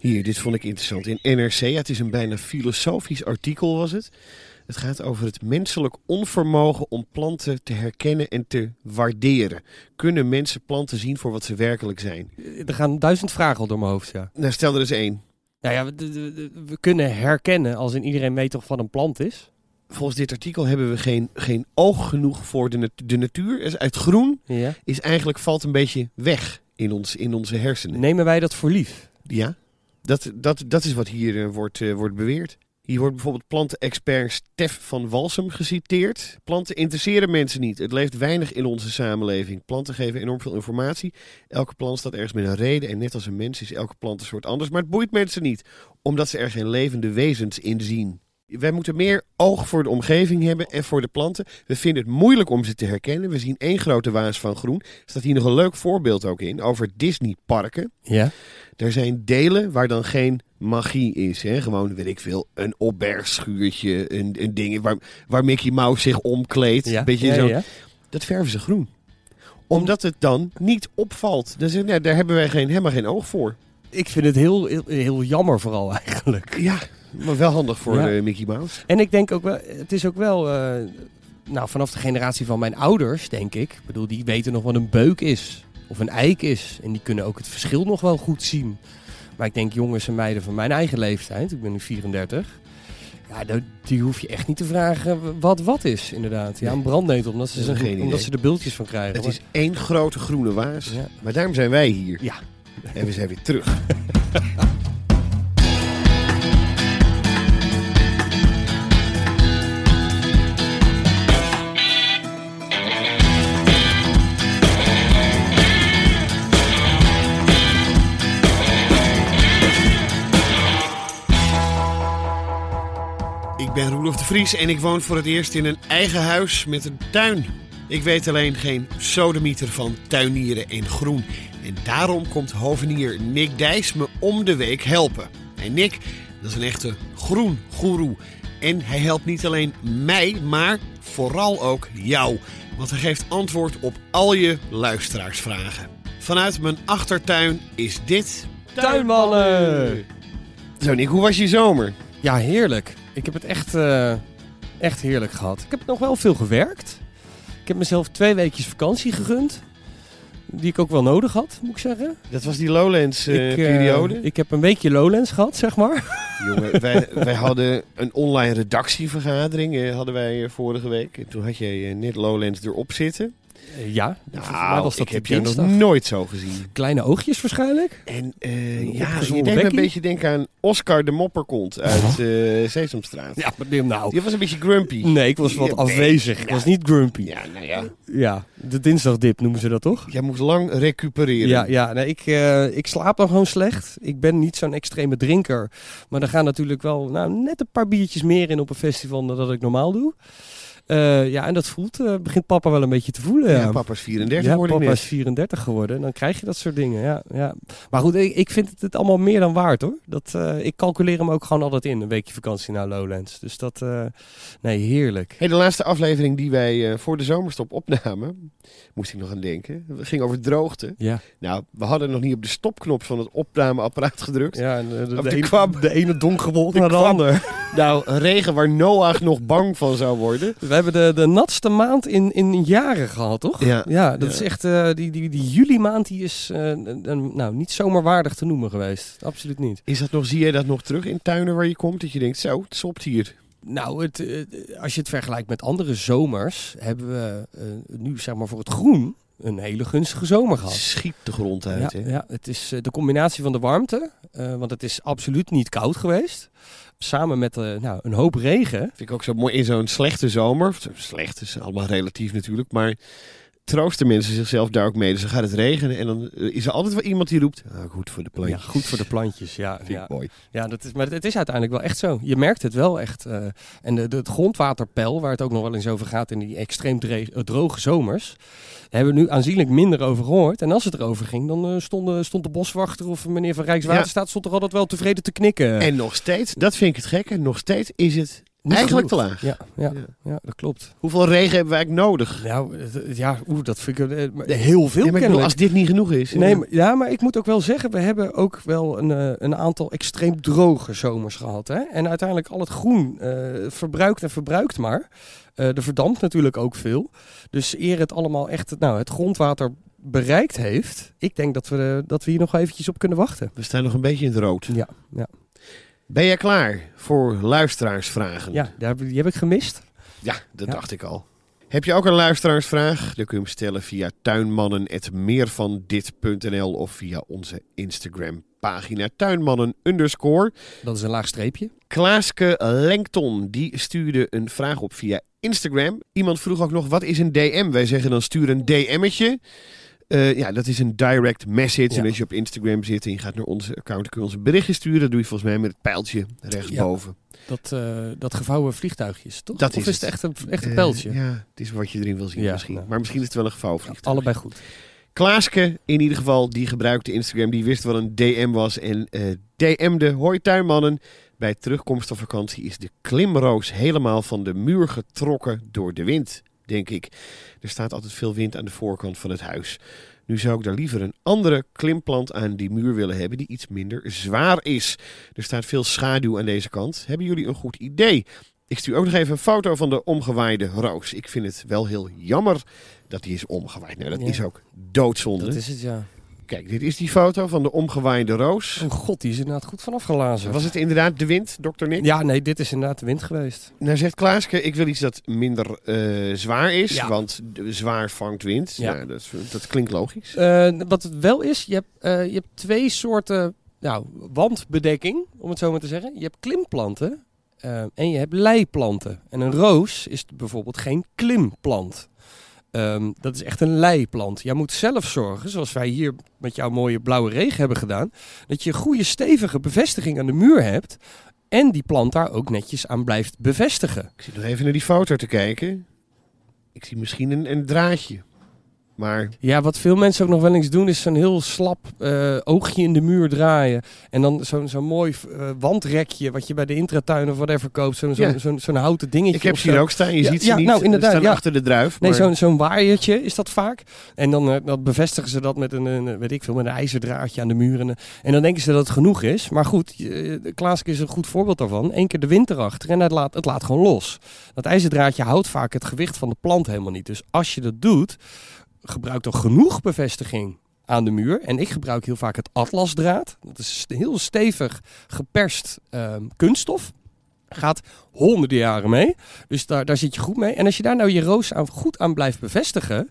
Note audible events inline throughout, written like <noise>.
Hier, dit vond ik interessant. In NRC, ja, het is een bijna filosofisch artikel was het. Het gaat over het menselijk onvermogen om planten te herkennen en te waarderen. Kunnen mensen planten zien voor wat ze werkelijk zijn? Er gaan duizend vragen al door mijn hoofd, ja. Nou, stel er eens één. Nou ja, we, kunnen herkennen als in iedereen weet toch wat een plant is. Volgens dit artikel hebben we geen, geen oog genoeg voor de, nat- de natuur. Het groen Ja. is eigenlijk valt een beetje weg in, ons, in onze hersenen. Nemen wij dat voor lief? Ja, dat, dat, dat is wat hier eh, wordt, eh, wordt beweerd. Hier wordt bijvoorbeeld plantenexpert Stef van Walsum geciteerd. Planten interesseren mensen niet. Het leeft weinig in onze samenleving. Planten geven enorm veel informatie. Elke plant staat ergens met een reden. En net als een mens is elke plant een soort anders. Maar het boeit mensen niet, omdat ze er geen levende wezens in zien. Wij moeten meer oog voor de omgeving hebben en voor de planten. We vinden het moeilijk om ze te herkennen. We zien één grote waas van groen. Er staat hier nog een leuk voorbeeld ook in over Disneyparken. Ja. Er zijn delen waar dan geen magie is. Hè? Gewoon, weet ik veel, een opbergschuurtje, een, een ding waar, waar Mickey Mouse zich omkleedt. Ja. Beetje ja, zo. ja. Dat verven ze groen. Omdat het dan niet opvalt. Dus, nee, daar hebben wij geen, helemaal geen oog voor. Ik vind het heel, heel, heel jammer vooral eigenlijk. Ja, maar wel handig voor Ja. eh, Mickey Mouse. En ik denk ook wel, het is ook wel, eh, nou vanaf de generatie van mijn ouders denk ik. Ik bedoel, die weten nog wat een beuk is. Of een eik is. En die kunnen ook het verschil nog wel goed zien. Maar ik denk jongens en meiden van mijn eigen leeftijd, ik ben nu 34. Ja, die- hoef je echt niet te vragen wat wat is, inderdaad. Ja, een brandnetel, omdat ze, idee. omdat ze er bultjes van krijgen. Het is één grote groene waas. Ja. Maar daarom zijn wij hier. Ja. En we zijn weer terug. <laughs> ben Roelof de Vries en ik woon voor het eerst in een eigen huis met een tuin. Ik weet alleen geen sodemieter van tuinieren en groen. En daarom komt hovenier Nick Dijs me om de week helpen. En Nick, dat is een echte groengoeroe. En hij helpt niet alleen mij, maar vooral ook jou. Want hij geeft antwoord op al je luisteraarsvragen. Vanuit mijn achtertuin is dit... Tuinmannen! Zo Nick, hoe was je zomer? Ja, heerlijk. Ik heb het echt, eh, echt heerlijk gehad. Ik heb nog wel veel gewerkt. Ik heb mezelf twee weekjes vakantie gegund. Die ik ook wel nodig had, moet ik zeggen. Dat was die Lowlands eh, ik, eh, periode. ik heb een weekje Lowlands gehad, zeg maar. Jongen, wij, wij hadden een online redactievergadering hadden wij vorige week. En toen had jij net Lowlands erop zitten. Eh, ja, Nou, was dat ik heb je nog nooit zo gezien. Kleine oogjes waarschijnlijk. En Een ja, je me een beetje denken aan Oscar de Mopperkont uit eh Sesamstraat. Ja, maar nou... Die was een beetje grumpy. Nee, ik was wat Ja, afwezig. Ik was niet grumpy. Ja, nou ja. Ja, de dinsdagdip noemen ze dat toch? Jij moest lang recupereren. Ja, ja nee, ik, ik slaap dan gewoon slecht. Ik ben niet zo'n extreme drinker. Maar er gaan natuurlijk wel nou, net een paar biertjes meer in op een festival dan dat ik normaal doe. Eh, ja, en dat voelt, eh, begint papa wel een beetje te voelen. Ja, Ja, papa is 34 ja geworden papa is 34 geworden. Dan krijg je dat soort dingen. Ja, ja. Maar goed, ik, ik vind het, het allemaal meer dan waard hoor. Dat, eh, ik calculeer hem ook gewoon altijd in, een weekje vakantie naar Lowlands. Dus dat, nee, heerlijk. Hey, de laatste aflevering die wij voor de zomerstop opnamen, moest ik nog aan denken. Het ging over droogte. Ja, Nou, we hadden nog niet op de stopknop van het opnameapparaat gedrukt. ja en, de, de, de ene- kwam. de ene donkere wolk naar de kwam. ander. Nou, regen waar Noach nog bang van zou worden. Hebben de, de natste maand in, in jaren gehad, toch? Ja. Ja, dat Ja. is echt... eh, die, die, die juli maand die is een- nou, niet zomaar waardig te noemen geweest. Absoluut niet. Is dat nog, zie je dat nog terug in tuinen waar je komt? Dat je denkt, zo, het sopt hier. Nou, het, eh, als je het vergelijkt met andere zomers... hebben we nu zeg maar voor het groen een hele gunstige zomer gehad. Schiet de grond uit, Ja, ja, het is de combinatie van de warmte, want het is absoluut niet koud geweest. Samen met eh, nou, een hoop regen. Vind ik ook zo mooi in zo'n slechte zomer. Slecht is allemaal relatief natuurlijk, maar troosten mensen zichzelf daar ook mee. Dus dan gaat het regenen en dan eh, is er altijd wel iemand die roept, ah, goed voor de Ja, plantjes. goed voor de plantjes. Ja, Vind ja. ik mooi. Ja, dat is, maar het is uiteindelijk wel echt zo. Je merkt het wel echt. eh, en de, de, het grondwaterpeil, waar het ook nog wel eens over gaat in die extreem eh, droge zomers, hebben we nu aanzienlijk minder over gehoord. En als het erover ging, dan eh, stond, stond de boswachter of meneer van Rijkswaterstaat stond er altijd wel tevreden te knikken. En nog steeds, dat vind ik het gekke, nog steeds is het Niet Eigenlijk te laag. Ja, ja, Ja. ja. dat klopt. Hoeveel regen hebben we eigenlijk nodig? Nou, ja, oeh, dat vind ik eh, heel veel Ja, bedoel, als dit niet genoeg is. Nee, eh, maar, ja, maar ik moet ook wel zeggen, we hebben ook wel een, eh, een aantal extreem droge zomers gehad. Hè? En uiteindelijk al het groen eh, verbruikt en verbruikt maar. Eh er verdampt natuurlijk ook veel. Dus eer het allemaal echt nou, het grondwater bereikt heeft, ik denk dat we, dat we hier nog wel eventjes op kunnen wachten. we staan nog een beetje in het rood. Ja, ja. Ben jij klaar voor luisteraarsvragen? ja daar, die heb ik gemist. Ja, dat Ja. dacht ik al. Heb je ook een luisteraarsvraag? Dan kun je hem stellen via tuinmannen.meervandit.nl of via onze Instagram pagina tuinmannen underscore. Dat is een laag streepje. Klaaske Lenkton, die stuurde een vraag op via Instagram. Iemand vroeg ook nog, wat is een DM? Wij zeggen dan stuur een DM'tje. Eh, ja, dat is een direct message. Ja. En als je op Instagram zit en je gaat naar onze account, kun je ons een berichtje sturen. Dat doe je volgens mij met het pijltje rechtsboven. Dat, eh, dat gevouwen vliegtuigjes, toch? Dat of is is het echt een, echt een Eh, pijltje? ja, het is wat je erin wil zien Ja, misschien. nou. Maar misschien is het wel een gevouwvliegtuig. Allebei goed. Klaaske, in ieder geval, die gebruikte Instagram. Die wist wat een DM was. En DM'de, hoi tuinmannen. Bij terugkomst van vakantie is de klimroos helemaal van de muur getrokken door de wind, denk ik. Er staat altijd veel wind aan de voorkant van het huis. Nu zou ik daar liever een andere klimplant aan die muur willen hebben die iets minder zwaar is. Er staat veel schaduw aan deze kant. Hebben jullie een goed idee? Ik stuur ook nog even een foto van de omgewaaide roos. Ik vind het wel heel jammer dat die is omgewaaid. Nou, dat Ja. is ook doodzonde. Dat is het, ja. Kijk, dit is die foto van de omgewaaide roos. Oh god, die is inderdaad goed vanaf gelazen. Was het inderdaad de wind, dokter Nick? Ja, nee, dit is inderdaad de wind geweest. Nou zegt Klaaske, ik wil iets dat minder eh, zwaar is, Ja. want zwaar vangt wind. Ja. Nou, dat, dat klinkt logisch. Eh, wat het wel is, je hebt, eh, je hebt twee soorten nou, wandbedekking, om het zo maar te zeggen. Je hebt klimplanten en je hebt leiplanten. En een roos is bijvoorbeeld geen klimplant. Ehm, dat is echt een leiplant. Jij moet zelf zorgen, zoals wij hier met jouw mooie blauwe regen hebben gedaan, dat je een goede stevige bevestiging aan de muur hebt en die plant daar ook netjes aan blijft bevestigen. Ik zit nog even naar die foto te kijken. Ik zie misschien een, een draadje. Maar Ja, wat veel mensen ook nog wel eens doen, is zo'n heel slap eh, oogje in de muur draaien. En dan zo'n zo'n mooi eh, wandrekje wat je bij de intratuin of whatever koopt. Zo'n zo'n Ja. zo'n zo'n houten dingetje. ik heb ze hier ook staan. Je Ja, ziet ze ja, niet. nou, inderdaad, staan achter de druif. Nee, zo'n zo'n waaiertje is dat vaak. En dan, eh, dan bevestigen ze dat met een, een, weet ik veel, met een ijzerdraadje aan de muur. En, dan denken ze dat het genoeg is. Maar goed, Klaaske is een goed voorbeeld daarvan. Eén keer de wind erachter en het laat, het laat gewoon los. Dat ijzerdraadje houdt vaak het gewicht van de plant helemaal niet. Dus als je dat doet, gebruik dan genoeg bevestiging aan de muur. En ik gebruik heel vaak het atlasdraad. Dat is heel stevig geperst ehm, kunststof. Gaat honderden jaren mee. Dus daar, daar zit je goed mee. En als je daar nou je roos aan, goed aan blijft bevestigen,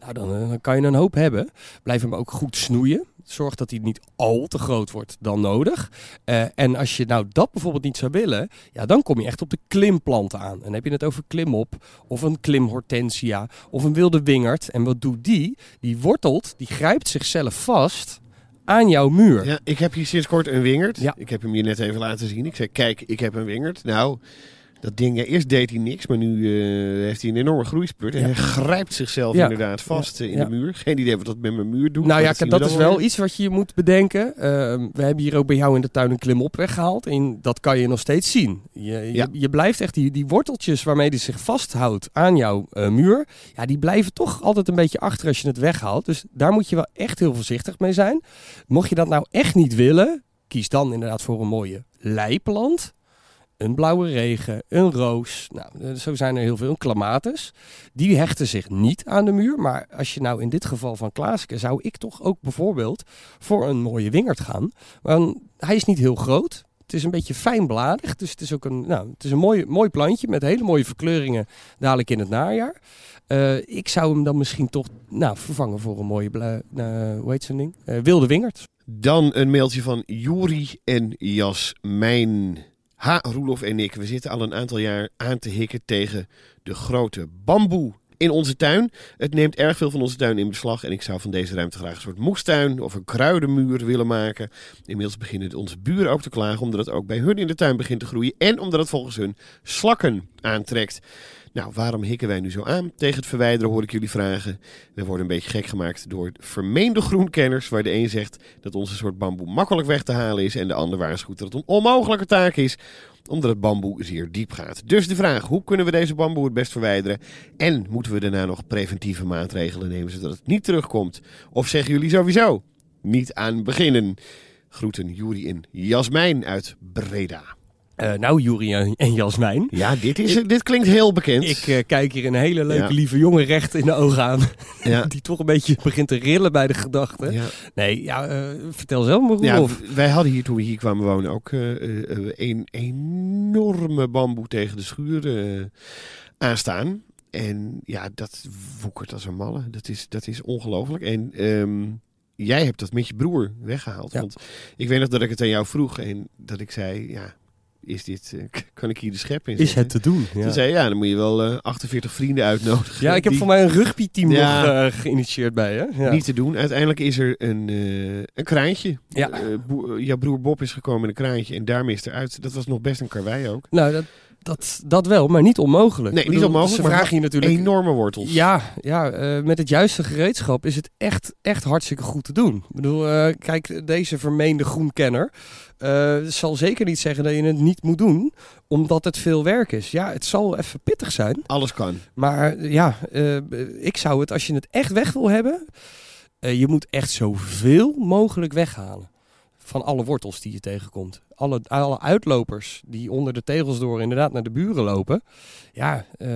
nou dan, eh, dan kan je een hoop hebben. Blijf hem ook goed snoeien. Zorg dat hij niet al te groot wordt dan nodig. Eh, en als je nou dat bijvoorbeeld niet zou willen, ja, dan kom je echt op de klimplanten aan. En dan heb je het over klimop, of een klimhortensia, of een wilde wingerd. En wat doet die? Die wortelt, die grijpt zichzelf vast aan jouw muur. Ja, ik heb hier sinds kort een wingerd. Ja. Ik heb hem je net even laten zien. Ik zei, kijk, ik heb een wingerd. Nou, dat ding, ja, eerst deed hij niks, maar nu eh, heeft hij een enorme groeispurt. En Ja. hij grijpt zichzelf Ja. inderdaad vast eh, in de muur. Geen idee wat dat met mijn muur doet. Nou ja, dat, we is wel iets wat je moet bedenken. Ehm, we hebben hier ook bij jou in de tuin een klimop weggehaald. En dat kan je nog steeds zien. Je, je, blijft echt die, die worteltjes waarmee die zich vasthoudt aan jouw eh, muur. Ja, die blijven toch altijd een beetje achter als je het weghaalt. Dus daar moet je wel echt heel voorzichtig mee zijn. Mocht je dat nou echt niet willen, kies dan inderdaad voor een mooie leiplant. Een blauwe regen, een roos. Nou, eh, zo zijn er heel veel. Een. Die hechten zich niet aan de muur. Maar als je nou in dit geval van Klaaske, zou ik toch ook bijvoorbeeld voor een mooie wingerd gaan. Want hij is niet heel groot. Het is een beetje fijnbladig. Dus het is ook een, nou, het is een mooi, mooi plantje met hele mooie verkleuringen dadelijk in het najaar. Eh, ik zou hem dan misschien toch nou, vervangen voor een mooie, eh, hoe heet zo'n ding? Wilde wingerd. Dan een mailtje van Juri en Jasmijn. Ha, Roelof en ik, we zitten al een aantal jaar aan te hikken tegen de grote bamboe in onze tuin. Het neemt erg veel van onze tuin in beslag en ik zou van deze ruimte graag een soort moestuin of een kruidenmuur willen maken. Inmiddels beginnen onze buren ook te klagen omdat het ook bij hun in de tuin begint te groeien en omdat het volgens hun slakken aantrekt. Nou, waarom hikken wij nu zo aan? Tegen het verwijderen hoor ik jullie vragen. We worden een beetje gek gemaakt door vermeende groenkenners, waar de een zegt dat onze soort bamboe makkelijk weg te halen is en de ander waarschuwt dat het een onmogelijke taak is omdat het bamboe zeer diep gaat. Dus de vraag, hoe kunnen we deze bamboe het best verwijderen? En moeten we daarna nog preventieve maatregelen nemen zodat het niet terugkomt? Of zeggen jullie sowieso, niet aan beginnen? Groeten Juri en Jasmijn uit Breda. Uh, nou, Juri en, en Jasmijn. Ja, dit, is, dit klinkt heel bekend. Ik uh, kijk hier een hele leuke, ja. lieve jongen recht in de ogen aan. Ja. <laughs> Die toch een beetje begint te rillen bij de gedachte. Ja. Nee, ja, uh, vertel zelf maar of. Wij hadden hier toen we hier kwamen wonen ook een enorme bamboe tegen de schuur aanstaan. En ja, dat woekert als een malle. Dat is, dat is ongelooflijk. En... Um, jij hebt dat met je broer weggehaald. Want ik weet nog dat ik het aan jou vroeg en dat ik zei, ja, is dit, uh, kan ik hier de schep in Is het te doen? Ja. Toen zei ja, dan moet je wel uh, 48 vrienden uitnodigen. Ja, ik heb die... voor mij een rugbyteam ja, nog uh, geïnitieerd bij. Ja. Niet te doen. Uiteindelijk is er een, een kraantje. Ja. jouw broer Bob is gekomen in een kraantje en daarmee is eruit. Dat was nog best een karwei ook. Nou, dat, dat, dat wel, maar niet onmogelijk. Nee, niet onmogelijk. Ze vragen je natuurlijk enorme wortels. Ja, ja uh, met het juiste gereedschap is het echt, echt hartstikke goed te doen. Ik bedoel, uh, kijk, deze vermeende groenkenner uh, zal zeker niet zeggen dat je het niet moet doen, omdat het veel werk is. Ja, het zal even pittig zijn. Alles kan. Maar ja, ik zou het, als je het echt weg wil hebben, je moet echt zoveel mogelijk weghalen van alle wortels die je tegenkomt. Alle, alle uitlopers die onder de tegels door inderdaad naar de buren lopen. Ja, uh,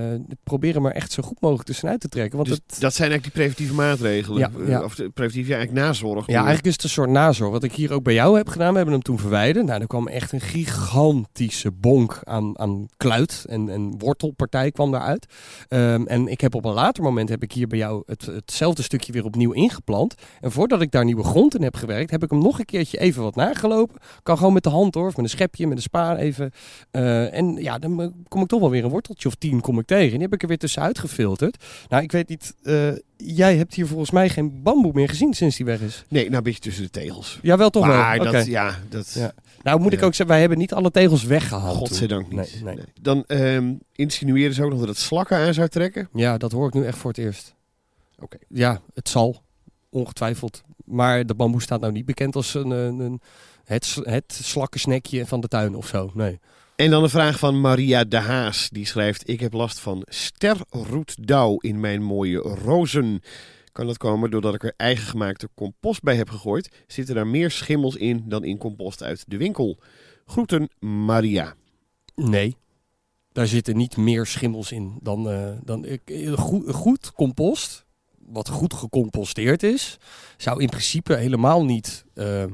proberen maar echt zo goed mogelijk tussenuit te trekken. Want dus het... dat zijn eigenlijk die preventieve maatregelen. Ja, ja. Of de preventieve ja, eigenlijk nazorg. Ja, eigenlijk is het een soort nazorg. Wat ik hier ook bij jou heb gedaan. We hebben hem toen verwijderd. Nou, er kwam echt een gigantische bonk aan, aan kluit en, en wortelpartij kwam daaruit. Um, en ik heb op een later moment heb ik hier bij jou het, hetzelfde stukje weer opnieuw ingeplant. En voordat ik daar nieuwe grond in heb gewerkt, heb ik hem nog een keertje even wat nagelopen. Kan gewoon met de hand hoor, of met een schepje, met een spaar even. Uh, en ja, dan kom ik toch wel weer een worteltje of tien kom ik tegen. En die heb ik er weer tussenuit gefilterd. Nou, ik weet niet, uh, jij hebt hier volgens mij geen bamboe meer gezien sinds die weg is. Nee, nou een beetje tussen de tegels. Ja, wel toch maar wel. Dat, ja, dat... Ja. Nou moet ik ook zeggen, wij hebben niet alle tegels weggehaald. Godzijdank niet. Nee, nee. Nee. Dan um, insinueren ze ook nog dat het slakken aan zou trekken. Ja, dat hoor ik nu echt voor het eerst. Oké. Okay. Ja, het zal. Ongetwijfeld. Maar de bamboe staat nou niet bekend als een, een, een het, het slakkensnekje van de tuin of zo. Nee. En dan een vraag van Maria de Haas. Die schrijft: Ik heb last van sterroetdauw in mijn mooie rozen. Kan dat komen doordat ik er eigen gemaakte compost bij heb gegooid? Zitten daar meer schimmels in dan in compost uit de winkel? Groeten, Maria. Nee, daar zitten niet meer schimmels in dan, uh, dan uh, goed, goed compost. Wat goed gecomposteerd is, zou in principe helemaal niet uh,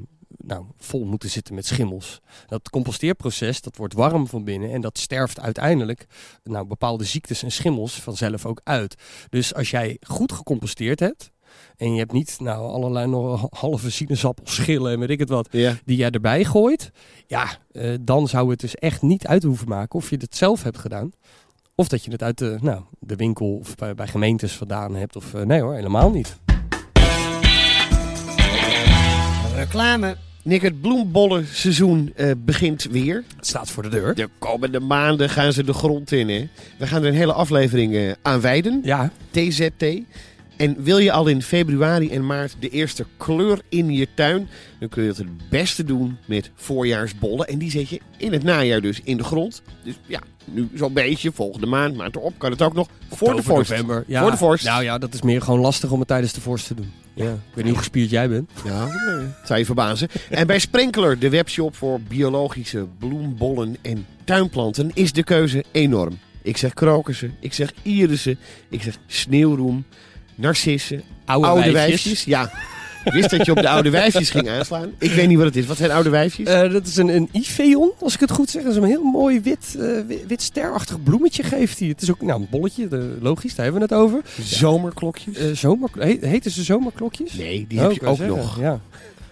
nou, vol moeten zitten met schimmels. Dat composteerproces, dat wordt warm van binnen en dat sterft uiteindelijk nou, bepaalde ziektes en schimmels vanzelf ook uit. Dus als jij goed gecomposteerd hebt, en je hebt niet nou, allerlei nog halve sinaasappelschillen en weet ik het wat, ja. die jij erbij gooit. Ja, uh, dan zou het dus echt niet uit hoeven maken of je het zelf hebt gedaan. Of dat je het uit de, nou, de winkel of bij, bij gemeentes vandaan hebt. Of uh, nee hoor, helemaal niet. Reclame. Nick, het bloembollenseizoen uh, begint weer. Het staat voor de deur. De komende maanden gaan ze de grond in. Hè? We gaan er een hele aflevering uh, aan wijden. Ja. TZT. En wil je al in februari en maart de eerste kleur in je tuin, dan kun je het het beste doen met voorjaarsbollen. En die zet je in het najaar dus in de grond. Dus ja, nu zo'n beetje, volgende maand, maand erop kan het ook nog voor de vorst. November. Ja, voor de vorst. Nou ja, dat is meer gewoon lastig om het tijdens de vorst te doen. Ja. Ik weet niet hoe gespierd jij bent. Ja, zou je verbazen. en bij Sprinkler, de webshop voor biologische bloembollen en tuinplanten, is de keuze enorm. Ik zeg krokussen, ik zeg irissen, ik zeg sneeuwroem, narcissen, oude, oude wijfjes. wijfjes. Ja, wist dat je op de oude wijfjes ging aanslaan. Ik weet niet wat het is. Wat zijn oude wijfjes? Uh, dat is een, een Iveon, als ik het goed zeg. Dat is een heel mooi wit, uh, wit, wit, sterachtig bloemetje geeft hij. Het is ook nou, een bolletje, de, logisch, daar hebben we het over. Zomerklokjes? Uh, zomer, he, heten ze zomerklokjes? Nee, die oh, heb je ook zeggen. nog. Ja.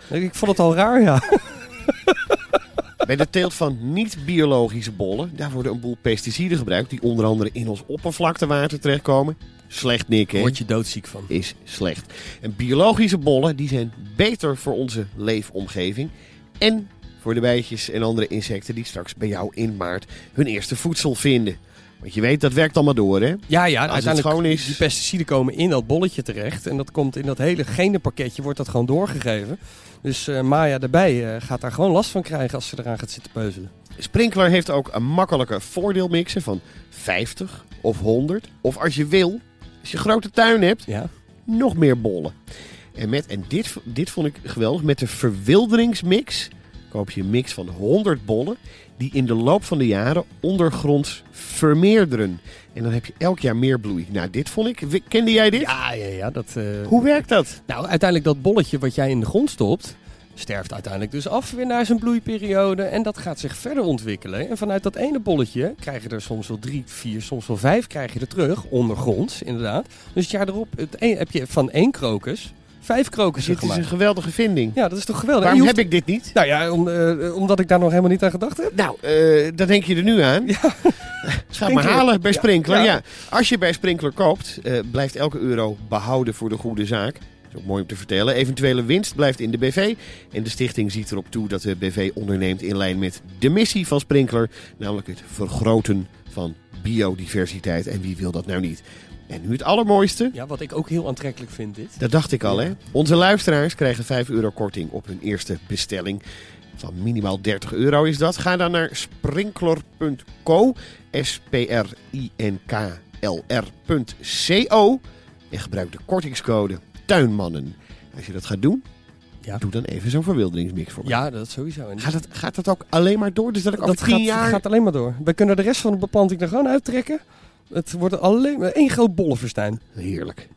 Ik vond het al raar, ja. <laughs> Bij de teelt van niet-biologische bollen, daar worden een boel pesticiden gebruikt die onder andere in ons oppervlaktewater terechtkomen. Slecht, Nick, hè? Word je doodziek van. Is slecht. En biologische bollen, die zijn beter voor onze leefomgeving. En voor de bijtjes en andere insecten die straks bij jou in maart hun eerste voedsel vinden. Want je weet, dat werkt allemaal door, hè? Ja, ja, het uiteindelijk schoon is- die pesticiden komen in dat bolletje terecht. En dat komt in dat hele genenpakketje, wordt dat gewoon doorgegeven. Dus eh, Maya erbij eh, gaat daar gewoon last van krijgen als ze eraan gaat zitten peuzelen. Sprinkler heeft ook een makkelijke voordeelmixen van 50 of 100. Of als je wil, als je een grote tuin hebt, Ja. nog meer bollen. En, met, en dit, dit vond ik geweldig. Met de verwilderingsmix koop je een mix van 100 bollen. Die in de loop van de jaren ondergronds vermeerderen. En dan heb je elk jaar meer bloei. Nou, dit vond ik. Kende jij dit? Ja, ja, ja. Dat, eh, Hoe werkt dat? Nou, uiteindelijk dat bolletje wat jij in de grond stopt, sterft uiteindelijk dus af weer naar zijn bloeiperiode. En dat gaat zich verder ontwikkelen. En vanuit dat ene bolletje krijg je er soms wel drie, vier, soms wel vijf krijg je er terug. Ondergronds, inderdaad. Dus het jaar erop het een- heb je van één krokus vijf krokussen Dit is gemaakt. een geweldige vinding. Ja, dat is toch geweldig. Waarom heb ik dit niet? Nou ja, om, eh, omdat ik daar nog helemaal niet aan gedacht heb. Nou, eh dan denk je er nu aan. Ja. <laughs> Ga maar halen bij Sprinkler. Ja. ja. Als je bij Sprinkler koopt, eh, blijft elke euro behouden voor de goede zaak. Dat is ook mooi om te vertellen. Eventuele winst blijft in de BV. En de stichting ziet erop toe dat de BV onderneemt in lijn met de missie van Sprinkler. Namelijk het vergroten van biodiversiteit. En wie wil dat nou niet? En nu het allermooiste. Ja, wat ik ook heel aantrekkelijk vind dit. Dat dacht ik al, hè? Onze luisteraars krijgen 5 euro korting op hun eerste bestelling. Van minimaal 30 euro is dat. Ga dan naar sprinkler.co. S-P-R-I-N-K-L-R.co. En gebruik de kortingscode TUINMANNEN. Als je dat gaat doen, Ja. doe dan even zo'n verwilderingsmix voor me. Ja, dat sowieso. En Gaat, dat, gaat dat ook alleen maar door? Dus dat ik over dat 10 gaat, jaar... gaat alleen maar door. We kunnen de rest van de beplanting er gewoon uittrekken. Het wordt alleen maar één groot bollenverstijn. Heerlijk.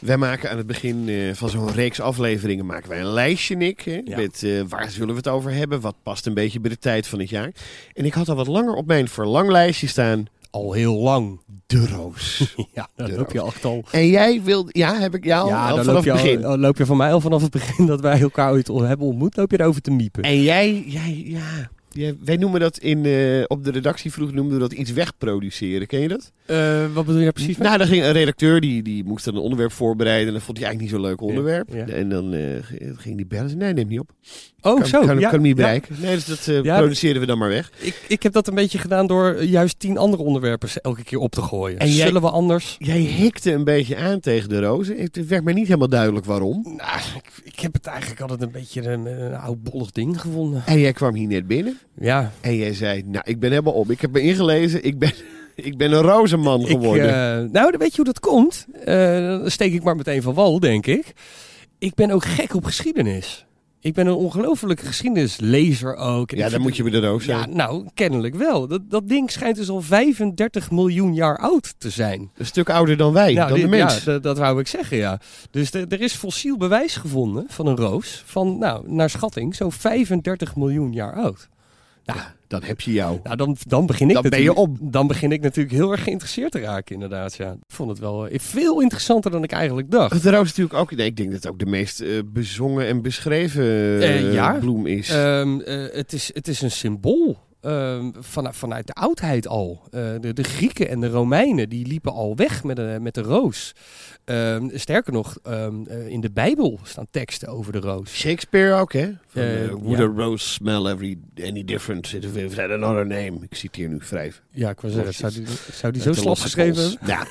Wij maken aan het begin eh, van zo'n reeks afleveringen maken wij een lijstje, Nick. Hè, Ja. Met eh, waar zullen we het over hebben? Wat past een beetje bij de tijd van het jaar? En ik had al wat langer op mijn verlanglijstje staan. Al heel lang. De roos. <laughs> Ja, De loop je echt al. en jij wilde... Ja, heb ik jou ja, al dan vanaf loop je, het begin. al, loop je van mij al vanaf het begin dat wij elkaar ooit hebben ontmoet, loop je erover te miepen. En jij, jij ja... jij- wij noemen dat in, eh, op de redactie vroeger noemden we dat iets wegproduceren. Ken je dat? Eh, wat bedoel je daar precies mee? Nou, dan ging een redacteur, die, die moest dan een onderwerp voorbereiden. En dat vond hij eigenlijk niet zo'n leuk onderwerp. ja. En dan eh, ging die bellen. Nee, neem niet op. oh, kan, zo. kan, ja, kan hem niet bereiken. Nee, dus dat eh, Ja, produceren we dan maar weg. Ik, ik heb dat een beetje gedaan door juist tien andere onderwerpen elke keer op te gooien. En jij- Zullen we anders? Jij hikte een beetje aan tegen de rozen. Het werd mij niet helemaal duidelijk waarom. Nou, ik, ik heb het eigenlijk altijd een beetje een, een oud bollig ding gevonden. En jij kwam hier net binnen. Ja, En jij zei, nou, ik ben helemaal op. Ik heb me ingelezen. Ik ben, <laughs> ik ben een rozenman ik, geworden. eh, nou, dan weet je hoe dat komt? Eh, dan steek ik maar meteen van wal, denk ik. Ik ben ook gek op geschiedenis. Ik ben een ongelofelijke geschiedenislezer ook. Ja, ik dan moet je bij de roos zijn. Ja, nou, kennelijk wel. Dat, dat ding schijnt dus al 35 miljoen jaar oud te zijn. Een stuk ouder dan wij, Nou, dan de mens. Ja, dat wou ik zeggen, ja. Dus de- er is fossiel bewijs gevonden van een roos van, nou, naar schatting, zo'n 35 miljoen jaar oud. Ja, dan heb je jou. Nou, dan, dan begin ik Dan ben je natuurlijk- Dan begin ik natuurlijk heel erg geïnteresseerd te raken, inderdaad, ja. Ik vond het wel eh, veel interessanter dan ik eigenlijk dacht. Is natuurlijk ook... Nee, ik denk dat het ook de meest eh, bezongen en beschreven eh, ja. bloem is. Ehm, eh, het, is, het is een symbool. Ehm, vanuit, vanuit de oudheid al. Eh, de, de Grieken en de Romeinen die liepen al weg met de, met de roos. Ehm, sterker nog, ehm, eh, in de Bijbel staan teksten over de roos. Shakespeare ook, hè? Van, Eh, Would ja. a rose smell every, any different if it had another name? Ik citeer nu vrij. Ja, ik wou zeggen, zou die, zou die zo slap geschreven hebben? Ja.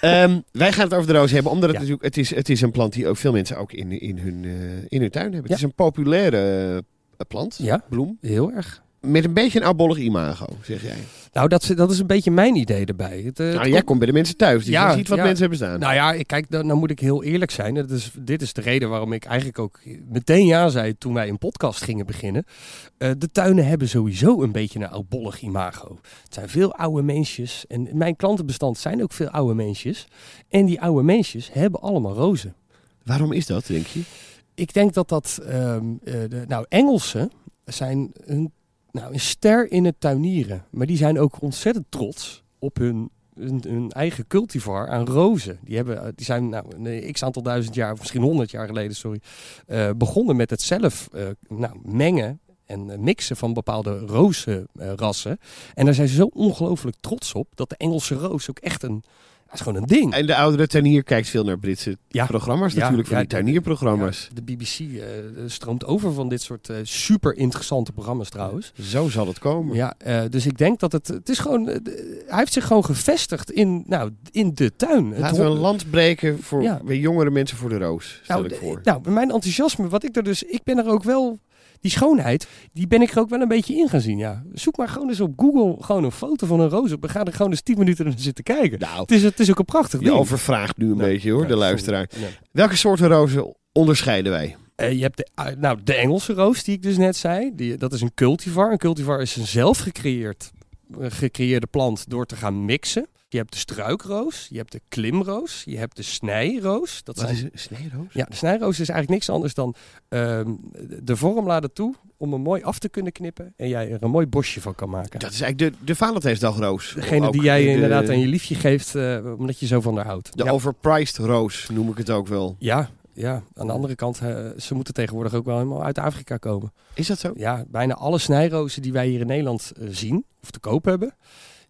Ehm, wij gaan het over de roos hebben, omdat het Ja. natuurlijk, het is, het is een plant die ook veel mensen ook in, in, hun, eh, in hun tuin hebben. Ja. Het is een populaire plant, Ja, bloem, heel erg. Met een beetje een oudbollig imago, zeg jij. Nou, dat, is- dat is een beetje mijn idee erbij. Het, eh, het nou, jij komt- komt bij de mensen thuis, dus Ja, je ziet wat ja. mensen hebben staan. Nou ja, ik- kijk, dan, dan moet ik heel eerlijk zijn. Dat is, dit is de reden waarom ik eigenlijk ook meteen ja zei toen wij een podcast gingen beginnen. Eh, de tuinen hebben sowieso een beetje een oudbollig imago. Het zijn veel oude mensjes. En mijn klantenbestand zijn ook veel oude mensjes. En die oude mensjes hebben allemaal rozen. Waarom is dat, denk je? Ik denk dat dat... ehm, eh, de, nou, Engelsen zijn een, nou, een ster in het tuinieren. Maar die zijn ook ontzettend trots op hun, hun, eigen cultivar aan rozen. Die, hebben, eh, die zijn nou, een x aantal duizend jaar, of misschien honderd jaar geleden, sorry, eh, begonnen met het zelf eh, nou, mengen en mixen van bepaalde rozenrassen. en daar zijn ze zo ongelooflijk trots op dat de Engelse roos ook echt een Dat is gewoon een ding. En de oudere tuinier kijkt veel naar Britse Ja. programma's Ja, natuurlijk, van ja, die de- tuinierprogramma's. De BBC eh, stroomt over van dit soort eh, super interessante programma's trouwens. Zo zal het komen. Ja, eh, dus ik denk dat het, het is gewoon, hij heeft zich gewoon gevestigd in, nou, in de tuin. Het Laten we ho- een land breken voor jongere mensen voor de roos, stel nou, ik voor. nou, mijn enthousiasme, wat ik er dus, ik ben er ook wel, die schoonheid, die ben ik er ook wel een beetje in gaan zien. Ja. Zoek maar gewoon eens op Google gewoon een foto van een roos op. We gaan er gewoon eens 10 minuten naar zitten kijken. nou, Het is, het is ook een prachtig je ding. overvraagt nu een beetje hoor, de luisteraar. Welke soorten rozen onderscheiden wij? Eh, je hebt de, ah, nou, de Engelse roos die ik dus net zei. Die, dat is een cultivar. Een cultivar is een zelf gecreëerd, eh, gecreëerde plant door te gaan mixen. Je hebt de struikroos, je hebt de klimroos, je hebt de snijroos. Dat Wat zijn, is een sneeroos? Ja, de snijroos is eigenlijk niks anders dan ehm, de vorm laten toe om hem mooi af te kunnen knippen en jij er een mooi bosje van kan maken. Dat is eigenlijk de, de Valentijnsdagroos. Degene die jij de- inderdaad aan je liefje geeft, eh, omdat je zo van haar houdt. De ja. overpriced roos noem ik het ook wel. ja, ja, aan de andere kant, eh, ze moeten tegenwoordig ook wel helemaal uit Afrika komen. Is dat zo? Ja, bijna alle snijrozen die wij hier in Nederland eh, zien, of te koop hebben,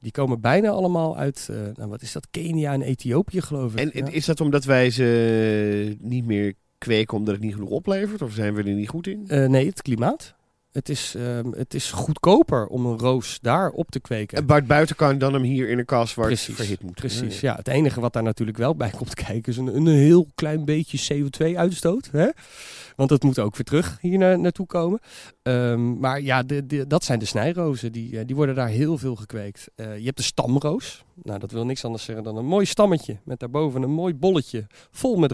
die komen bijna allemaal uit, eh, nou, wat is dat, Kenia en Ethiopië geloof ik. En ja. is dat omdat wij ze niet meer kweken omdat het niet genoeg oplevert? Of zijn we er niet goed in? Eh, nee, het klimaat. Het is, ehm, het is goedkoper om een roos daar op te kweken. En buiten kan dan hem hier in een kas waar Precies, het verhit moet. Precies, ja. Het enige wat daar natuurlijk wel bij komt <laughs> kijken is een, een heel klein beetje CO2-uitstoot. Hè? Want dat moet ook weer terug hier na- naartoe komen. Ehm, maar ja, de, de- dat zijn de snijrozen. Die, eh, die worden daar heel veel gekweekt. Eh, je hebt de stamroos. Nou, dat wil niks anders zeggen dan een mooi stammetje. Met daarboven een mooi bolletje vol met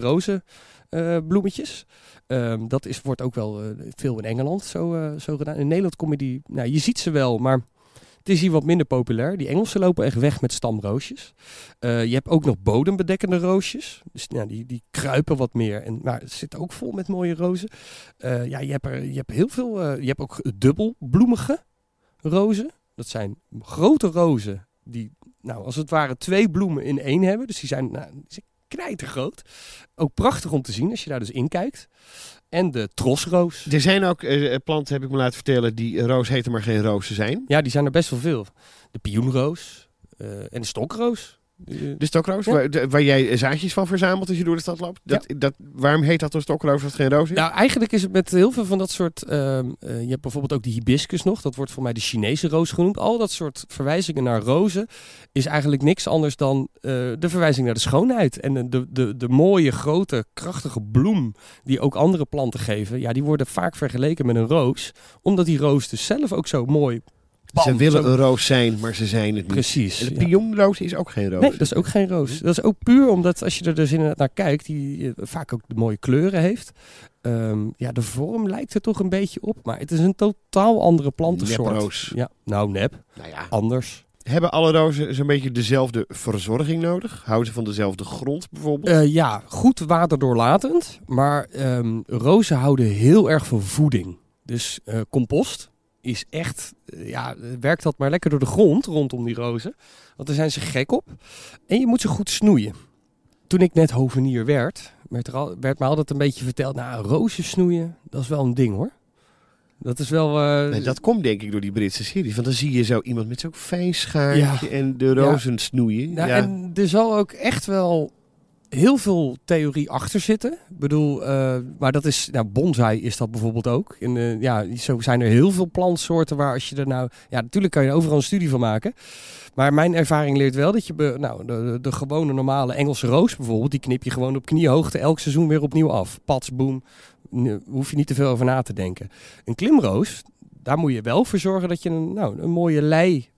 rozenbloemetjes. Ehm, dat is, wordt ook wel eh, veel in Engeland zo, eh, zo gedaan. In Nederland kom je die... Nou, je ziet ze wel, maar... Het is hier wat minder populair. Die Engelsen lopen echt weg met stamroosjes. Eh, je hebt ook nog bodembedekkende roosjes. Dus ja, die, die kruipen wat meer. En, maar het zit ook vol met mooie rozen. Eh, ja, je hebt, er, je hebt heel veel. eh, je hebt ook dubbelbloemige rozen. Dat zijn grote rozen die, nou, als het ware twee bloemen in één hebben. Dus die zijn, nou, die zijn knijtergroot. Ook prachtig om te zien als je daar dus in kijkt. En de trosroos. Er zijn ook eh, planten, heb ik me laten vertellen, die roos heten maar geen rozen zijn. Ja, die zijn er best wel veel. De pioenroos eh, en de stokroos. Eh, De stokroos, Ja. waar, jij zaadjes van verzamelt als je door de stad loopt. Dat, dat, waarom heet dat een stokroos als het geen roos is? Nou, eigenlijk is het met heel veel van dat soort. ehm, eh, je hebt bijvoorbeeld ook die hibiscus nog. Dat wordt voor mij de Chinese roos genoemd. Al dat soort verwijzingen naar rozen is eigenlijk niks anders dan eh, de verwijzing naar de schoonheid. En de, de, de, de mooie, grote, krachtige bloem die ook andere planten geven. Ja, die worden vaak vergeleken met een roos. Omdat die roos dus zelf ook zo mooi. Ze willen zo- een roos zijn, maar ze zijn het niet. Precies. En de pionroos is ook geen roos. Nee, dat is ook geen roos. Dat is ook puur omdat als je er dus inderdaad naar kijkt, die eh, vaak ook mooie kleuren heeft. Ehm, ja, de vorm lijkt er toch een beetje op, maar het is een totaal andere plantensoort. Neproos. Ja, nou nep, Nou ja. anders. Hebben alle rozen zo'n beetje dezelfde verzorging nodig? Houden ze van dezelfde grond bijvoorbeeld? Eh, ja, goed waterdoorlatend, maar ehm, rozen houden heel erg van voeding. Dus eh, compost is echt, eh, ja, werkt dat maar lekker door de grond rondom die rozen. Want daar zijn ze gek op. En je moet ze goed snoeien. Toen ik net hovenier werd, werd, er al, werd me altijd een beetje verteld, nou, rozen snoeien, dat is wel een ding hoor. Dat is wel... eh, Nee, dat komt denk ik door die Britse series. Want dan zie je zo iemand met zo'n fijn schaartje en de rozen snoeien. Nou, ja. En er zal ook echt wel heel veel theorie achter zitten. Ik bedoel, eh, maar dat is, nou, bonsai is dat bijvoorbeeld ook. En, eh, ja, zo zijn er heel veel plantsoorten waar als je er nou, ja, natuurlijk kan je er overal een studie van maken. Maar mijn ervaring leert wel dat je, nou, de, de, gewone normale Engelse roos bijvoorbeeld, die knip je gewoon op kniehoogte elk seizoen weer opnieuw af. Pats, boom, hoef je niet te veel over na te denken. Een klimroos, daar moet je wel voor zorgen dat je een, nou, een mooie lei,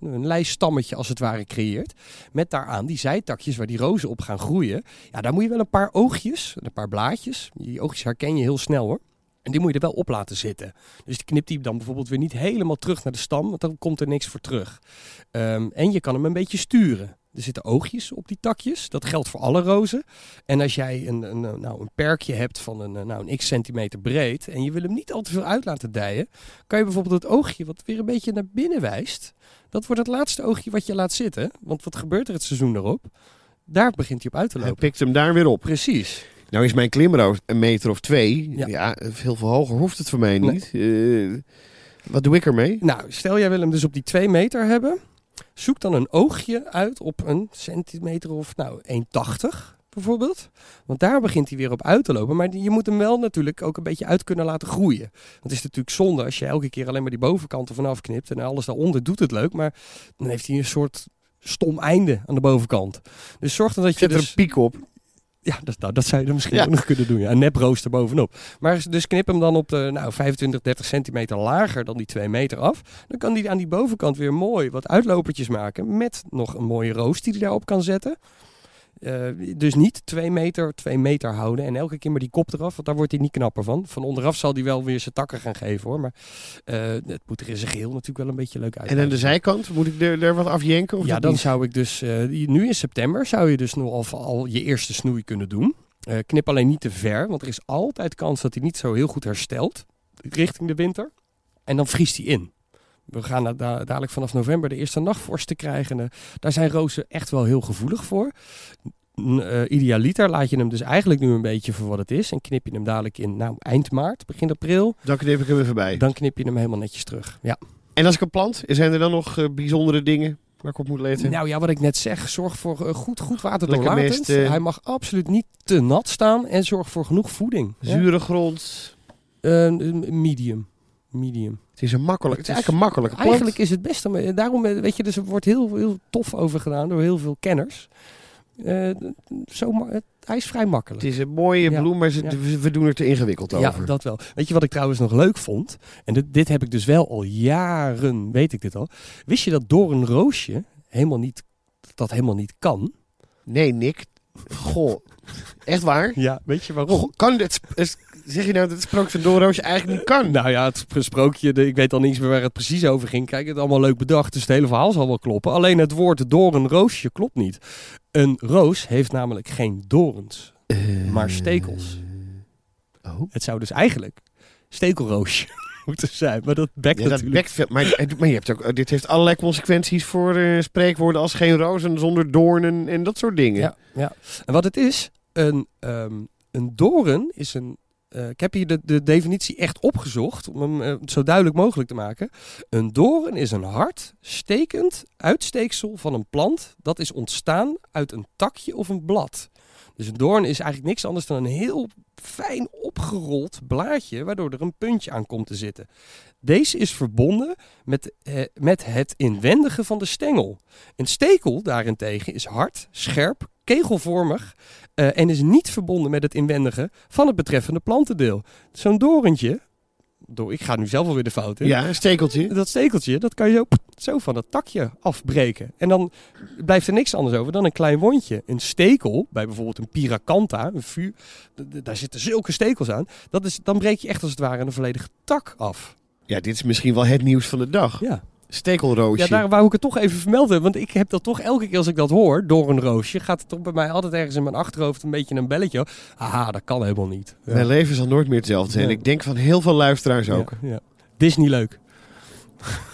een leistammetje als het ware creëert. Met daaraan die zijtakjes waar die rozen op gaan groeien. Ja, daar moet je wel een paar oogjes, een paar blaadjes. Die oogjes herken je heel snel hoor. En die moet je er wel op laten zitten. Dus die knipt die dan bijvoorbeeld weer niet helemaal terug naar de stam, want dan komt er niks voor terug. Ehm, en je kan hem een beetje sturen. Er zitten oogjes op die takjes. Dat geldt voor alle rozen. En als jij een, een, nou, een perkje hebt van een, nou, een x centimeter breed en je wil hem niet al te veel uit laten dijen, kan je bijvoorbeeld het oogje wat weer een beetje naar binnen wijst, dat wordt het laatste oogje wat je laat zitten. Want wat gebeurt er het seizoen erop? Daar begint hij op uit te Hij lopen. pikt hem daar weer op. Precies. Nou is mijn klimroos een meter of twee. Ja, Ja. veel veel hoger hoeft het voor mij Nee. niet. Eh, wat doe ik ermee? Nou, stel jij wil hem dus op die twee meter hebben. Zoek dan een oogje uit op een centimeter of nou 1,80 bijvoorbeeld. Want daar begint hij weer op uit te lopen. Maar je moet hem wel natuurlijk ook een beetje uit kunnen laten groeien. Want het is natuurlijk zonde als je elke keer alleen maar die bovenkant ervan afknipt. En alles daaronder doet het leuk. Maar dan heeft hij een soort stom einde aan de bovenkant. Dus zorg dan dat je Zet er dus... een piek op. Ja, dat, nou, dat zou je dan misschien Ja. ook nog kunnen doen. Ja. Een neprooster bovenop. Maar dus knip hem dan op de nou, 25, 30 centimeter lager dan die 2 meter af. Dan kan hij aan die bovenkant weer mooi wat uitlopertjes maken. Met nog een mooie roos die hij daarop kan zetten. Eh, dus niet 2 meter, 2 meter houden. En elke keer maar die kop eraf, want daar wordt hij niet knapper van. Van onderaf zal hij wel weer zijn takken gaan geven hoor. Maar eh, het moet er in zijn geheel natuurlijk wel een beetje leuk uit. En aan de zijkant, moet ik er, er wat afjenken? Of Ja, dan niet? zou ik dus, eh, nu in september zou je dus nog al, al je eerste snoei kunnen doen. Knip alleen niet te ver, want er is altijd kans dat hij niet zo heel goed herstelt richting de winter. En dan vriest hij in. We gaan da- da- dadelijk vanaf november de eerste nachtvorsten krijgen. Eh, daar zijn rozen echt wel heel gevoelig voor. Eh, idealiter laat je hem dus eigenlijk nu een beetje voor wat het is. En knip je hem dadelijk in nou, eind maart, begin april. Dan knip ik hem even bij. Dan knip je hem helemaal netjes terug. Ja. En als ik een plant, zijn er dan nog eh, bijzondere dingen waar ik op moet letten? Nou ja, wat ik net zeg, zorg voor goed, goed water Lekker doorlatend. mest, eh. Hij mag absoluut niet te nat staan en zorg voor genoeg voeding. Zure grond. Medium. Medium. Het is een makkelijk, het is eigenlijk een makkelijke plant. Eigenlijk is het best, om- daarom eh, weet je, dus er wordt heel, heel tof over gedaan door heel veel kenners. Eh, zo, hij is vrij makkelijk. Het is een mooie Ja, bloem, maar ze, ja. we, doen er te ingewikkeld Ja, over. dat wel. Weet je wat ik trouwens nog leuk vond? En dit, dit heb ik dus wel al jaren, weet ik dit al. Wist je dat door een roosje helemaal niet, dat helemaal niet kan? Nee, Nick. Goh. Echt waar? Ja, weet je waarom? Goh, kan dit, is- zeg je nou dat het sprookje van Doorroosje eigenlijk niet kan? Nou ja, het sprookje, de, ik weet al niet meer waar het precies over ging. Kijk, het is allemaal leuk bedacht, dus het hele verhaal zal wel kloppen. Alleen het woord door een roosje klopt niet. Een roos heeft namelijk geen dorens, maar stekels. Oh. Het zou dus eigenlijk stekelroosje moeten zijn, maar dat bekt Ja, dat natuurlijk. bekt veel. Maar, maar je hebt ook, dit heeft allerlei consequenties voor eh, spreekwoorden als geen rozen zonder doornen en dat soort dingen. Ja, ja. En wat het is, een, ehm, een doren is een... eh, ik heb hier de, de definitie echt opgezocht om hem eh, zo duidelijk mogelijk te maken. Een doren is een hard, stekend uitsteeksel van een plant dat is ontstaan uit een takje of een blad. Dus een doorn is eigenlijk niks anders dan een heel fijn opgerold blaadje waardoor er een puntje aan komt te zitten. Deze is verbonden met, eh, met het inwendige van de stengel. Een stekel daarentegen is hard, scherp, kegelvormig eh, en is niet verbonden met het inwendige van het betreffende plantendeel. Zo'n dorentje, door, ik ga nu zelf alweer de fout in. Ja, een stekeltje. Dat stekeltje, dat kan je zo, zo van dat takje afbreken. En dan blijft er niks anders over dan een klein wondje. Een stekel, bij bijvoorbeeld een piracanta, een vuur, daar zitten zulke stekels aan. Dat is, dan breek je echt als het ware een volledige tak af. Ja, dit is misschien wel het nieuws van de dag. Ja. Stekelroosje. Ja, daar wou ik het toch even vermelden. Want ik heb dat toch elke keer als ik dat hoor, door een roosje, gaat het toch bij mij altijd ergens in mijn achterhoofd een beetje een belletje. Aha, dat kan helemaal niet. Ja. Mijn leven zal nooit meer hetzelfde zijn. Ja. Ik denk van heel veel luisteraars ook. Ja, ja. Disney leuk. <laughs>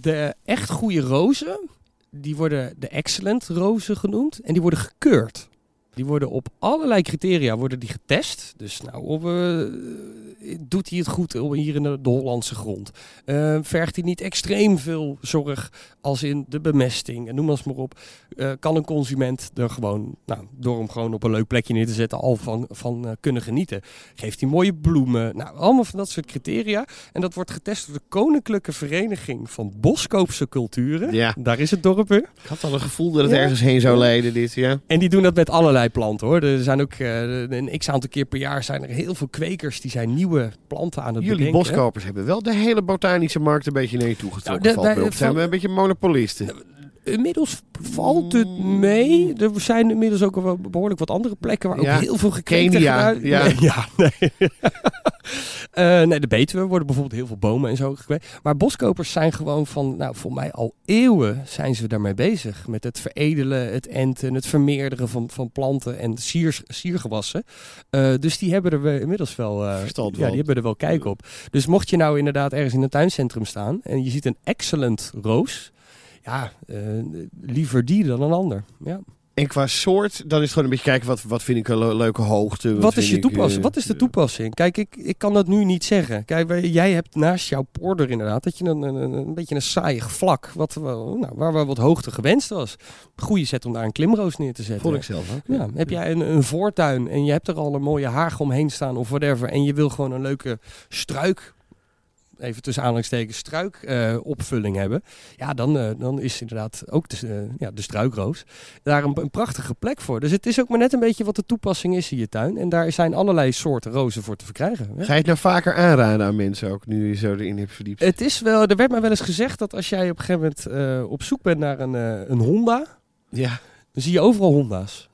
De echt goede rozen, die worden de excellent rozen genoemd. En die worden gekeurd. Die worden op allerlei criteria worden die getest. Dus nou, op, eh, doet hij het goed hier in de, Hollandse grond? Eh, vergt hij niet extreem veel zorg als in de bemesting? En noem maar eens maar op. Eh, kan een consument er gewoon, nou, door hem gewoon op een leuk plekje neer te zetten, al van, van eh, kunnen genieten? Geeft hij mooie bloemen? Nou, allemaal van dat soort criteria. En dat wordt getest door de Koninklijke Vereniging van Boskoopse Culturen. Ja. Daar is het dorp weer. Ik had al een gevoel dat het Ja. ergens heen zou leiden, dit. Ja. En die doen dat met allerlei planten hoor. Er zijn ook eh, een x aantal keer per jaar zijn er heel veel kwekers die zijn nieuwe planten aan het Jullie bedenken. boskopers hebben wel de hele botanische markt een beetje naar je toe getrokken. Nou, de- valt de-. Zijn we een beetje monopolisten? Inmiddels valt het mee. Er zijn inmiddels ook wel behoorlijk wat andere plekken waar ook heel veel gekweekt Kenia, wordt. <laughs> ja. Nee, ja, <laughs> nee. Eh, nee, de Betuwe worden bijvoorbeeld heel veel bomen en zo gekweekt. Maar boskopers zijn gewoon van, nou, voor mij al eeuwen zijn ze daarmee bezig. Met het veredelen, het enten, het vermeerderen van, van planten en siergewassen. Eh, dus die hebben er inmiddels wel, Verstand ja, die hebben er wel kijk op. Dus mocht je nou inderdaad ergens in een tuincentrum staan en je ziet een excellent roos. Ja, eh, liever die dan een ander. Ja. En qua soort, dan is het gewoon een beetje kijken wat, wat vind ik een le- leuke hoogte. Wat is je ik, toepassing? eh, Wat is de toepassing? Kijk, ik, ik kan dat nu niet zeggen. Kijk, jij hebt naast jouw porter inderdaad dat je een, een, een, beetje een saaiig vlak, wat, nou, waar wel wat hoogte gewenst was. Goeie zet om daar een klimroos neer te zetten. Vond ik zelf ook. Ja, heb jij een, een voortuin en je hebt er al een mooie haag omheen staan of whatever. En je wil gewoon een leuke struik, even tussen aanhalingstekens, struik eh, hebben. Ja, dan, eh, dan is inderdaad ook de, eh, ja, de struikroos daar een, een prachtige plek voor. Dus het is ook maar net een beetje wat de toepassing is in je tuin. En daar zijn allerlei soorten rozen voor te verkrijgen. hè. Ga je het nou vaker aanraden aan mensen ook, nu je zo erin hebt verdiept? Het is wel, er werd mij wel eens gezegd dat als jij op een gegeven moment op zoek bent naar een, een Honda, Ja. dan zie je overal Honda's.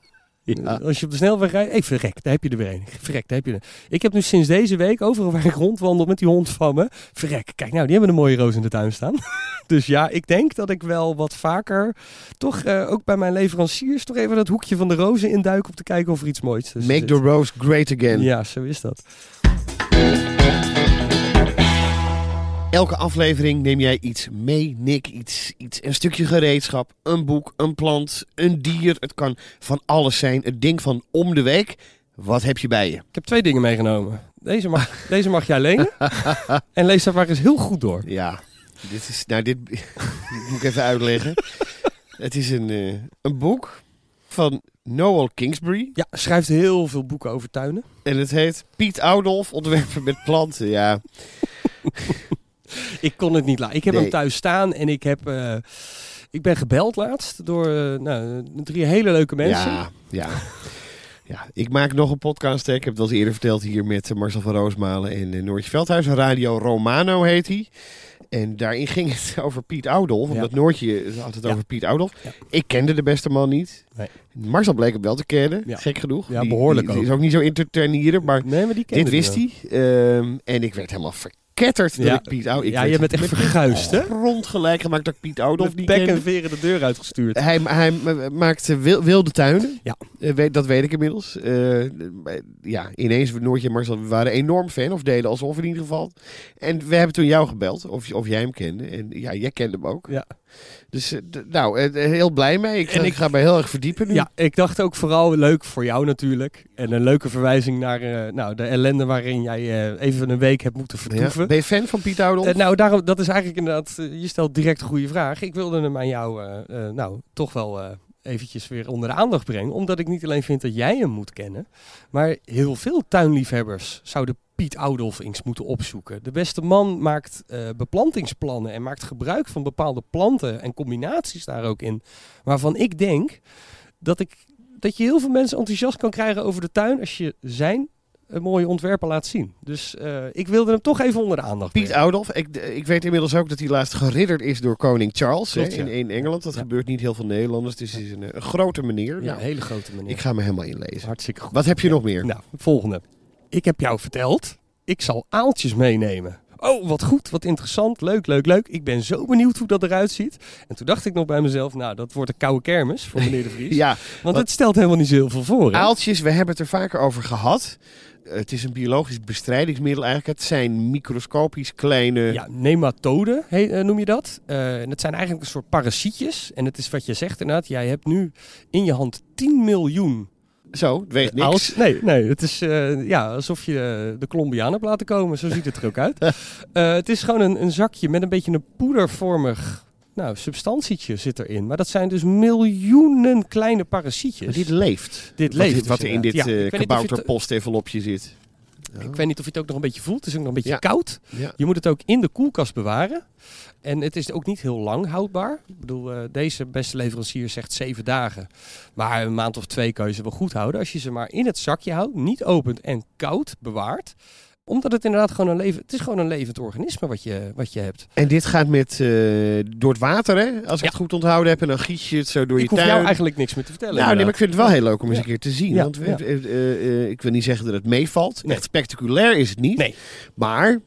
Ja. Als je op de snelweg rijdt, hey, verrek, daar heb je er weer een. Verrek, daar heb je er. Ik heb nu sinds deze week, overal waar ik rondwandel met die hond van me, verrek, kijk nou, die hebben een mooie roos in de tuin staan. <laughs> dus ja, ik denk dat ik wel wat vaker, toch eh, ook bij mijn leveranciers, toch even dat hoekje van de rozen induik om te kijken of er iets moois tussen Make zit. the rose great again. Ja, zo is dat. Elke aflevering neem jij iets mee, Nick. Iets, iets, een stukje gereedschap, een boek, een plant, een dier. Het kan van alles zijn. Het ding van om de week. Wat heb je bij je? Ik heb twee dingen meegenomen. Deze mag, <laughs> deze mag jij lenen. en lees dat maar eens heel goed door. Ja, dit is. Nou, dit, dit <laughs> moet ik even uitleggen. Het is een, eh, een boek van Noel Kingsbury. Ja, schrijft heel veel boeken over tuinen. En het heet Piet Oudolf, ontwerper met planten. Ja, Ik kon het niet laten. Ik heb Nee. hem thuis staan en ik heb. eh, ik ben gebeld laatst door eh, nou, drie hele leuke mensen. ja, ja. Ja, ik maak nog een podcast. Hè. Ik heb het eens eerder verteld hier met eh, Marcel van Roosmalen en Noortje Veldhuis. Radio Romano heet hij. En daarin ging het <laughs> over Piet Oudolf. Ja. Omdat Noortje had het Ja. over Piet Oudolf. Ja. Ik kende de beste man niet. Nee. Marcel bleek hem wel te kennen. Gek genoeg. Ja, behoorlijk die, die ook. is ook niet zo in te tuinieren, maar nee, maar die dit wist hij. Ehm, en ik werd helemaal verketterd dat Ja. ik Piet Oudolf... Ja, je bent echt verguisd, hè? Rond gelijk gemaakt dat ik Piet. Oudolf niet bek en veren de deur uitgestuurd. Hij, hij ma- maakte wil- wilde tuinen. Ja. Eh, weet, dat weet ik inmiddels. Eh, ja, ineens, Noortje en Marcel we waren enorm fan. Of deden alsof in ieder geval. En we hebben toen jou gebeld. Of, of jij hem kende. En ja, jij kende hem ook. Ja. Dus eh, nou, eh, heel blij mee. Ik, En ga- ik- ga me heel erg verdiepen nu. Ja, ik dacht ook vooral leuk voor jou natuurlijk. En een leuke verwijzing naar eh, nou, de ellende waarin jij eh, even een week hebt moeten Ja. vertoeven. Ben je fan van Piet Oudolf? Eh, nou, daarom, dat is eigenlijk inderdaad, eh, je stelt direct een goede vraag. Ik wilde hem aan jou, eh, eh, nou, toch wel eh, eventjes weer onder de aandacht brengen. Omdat ik niet alleen vind dat jij hem moet kennen, maar heel veel tuinliefhebbers zouden Piet Oudolf eens moeten opzoeken. De beste man maakt eh, beplantingsplannen en maakt gebruik van bepaalde planten en combinaties daar ook in. Waarvan ik denk dat, ik, dat je heel veel mensen enthousiast kan krijgen over de tuin als je zijn eh, mooie ontwerpen laat zien. Dus eh, ik wilde hem toch even onder de aandacht Piet. Oudolf. Ik, ik weet inmiddels ook dat hij laatst geridderd is door koning Charles Klopt, hè, in, ja. in Engeland. Dat Ja. gebeurt niet heel veel Nederlanders. Dus het is een, een grote meneer. Ja, Nou, een hele grote meneer. ik ga me helemaal inlezen. Hartstikke goed. Wat heb je nog meer? Nou, volgende. Ik heb jou verteld, ik zal aaltjes meenemen. Oh, wat goed, wat interessant, leuk, leuk, leuk. Ik ben zo benieuwd hoe dat eruit ziet. En toen dacht ik nog bij mezelf, nou, dat wordt een koude kermis voor meneer de Vries. <laughs> Ja, Want het stelt helemaal niet zo heel veel voor. Hè? aaltjes, we hebben het er vaker over gehad. Het is een biologisch bestrijdingsmiddel eigenlijk. Het zijn microscopisch kleine... Ja, nematoden he- eh, noem je dat. Eh, en het zijn eigenlijk een soort parasietjes. En het is wat je zegt inderdaad, jij hebt nu in je hand 10 miljoen Zo, het weegt niks. Als- nee, nee, het is eh, ja, alsof je de Colombiaan hebt laten komen. Zo ziet het er ook uit. <laughs> Eh, het is gewoon een, een zakje met een beetje een poedervormig nou, substantietje zit erin. Maar dat zijn dus miljoenen kleine parasietjes. Maar dit leeft. Dit wat, leeft Wat dus er in dit. Ja, eh ik weet Ik weet niet of je het ook nog een beetje voelt. Het is ook nog een beetje Ja. koud. Ja. Je moet het ook in de koelkast bewaren. En het is ook niet heel lang houdbaar. Ik bedoel, eh, deze beste leverancier zegt zeven dagen. Maar een maand of twee kan je ze wel goed houden. Als je ze maar in het zakje houdt, niet opent en koud bewaart. Omdat het inderdaad gewoon een leven... Het is gewoon een levend organisme wat je, wat je hebt. En dit gaat met, eh, door het water, hè? Als ik Ja. het goed onthouden heb. En dan giet je het zo door ik je hoef tuin. jou eigenlijk niks meer te vertellen. nou, nee, maar ik vind het wel heel leuk om eens een keer te zien. Want we- eh, eh, ik wil niet zeggen dat het meevalt. Nee. Echt spectaculair is het niet. Nee. Maar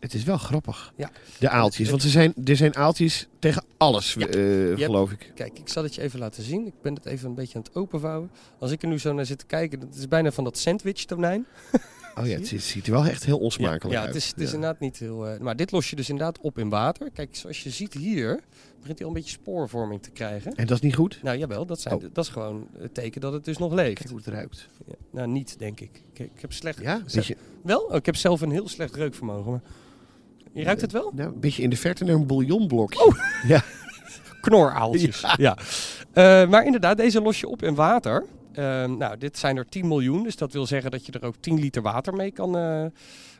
het is wel grappig. Ja. De aaltjes. Want er zijn, er zijn aaltjes tegen alles, Ja. hebt- geloof ik. Kijk, ik zal het je even laten zien. Ik ben het even een beetje aan het openvouwen. Als ik er nu zo naar zit te kijken, dat is bijna van dat sandwich tonijn. <laughs> Oh ja, het ziet, ziet er wel echt heel onsmakelijk ja, uit. het is, het is Ja. inderdaad niet heel... eh, maar dit los je dus inderdaad op in water. Kijk, zoals je ziet hier, begint hij al een beetje spoorvorming te krijgen. En dat is niet goed? Nou jawel, dat, zijn, Oh. dat is gewoon het teken dat het dus nog leeft. Kijk hoe het ruikt. Ja, nou, niet denk ik. Ik, ik heb slecht... Ja, beetje, Wel? Oh, ik heb zelf een heel slecht reukvermogen. Maar... Je ruikt het wel? nou, een beetje in de verte naar een bouillonblokje. Oh. Ja. <laughs> Knoraaltjes. Ja. Eh, maar inderdaad, deze los je op in water. Eh, nou, dit zijn er 10 miljoen. Dus dat wil zeggen dat je er ook 10 liter water mee kan, eh,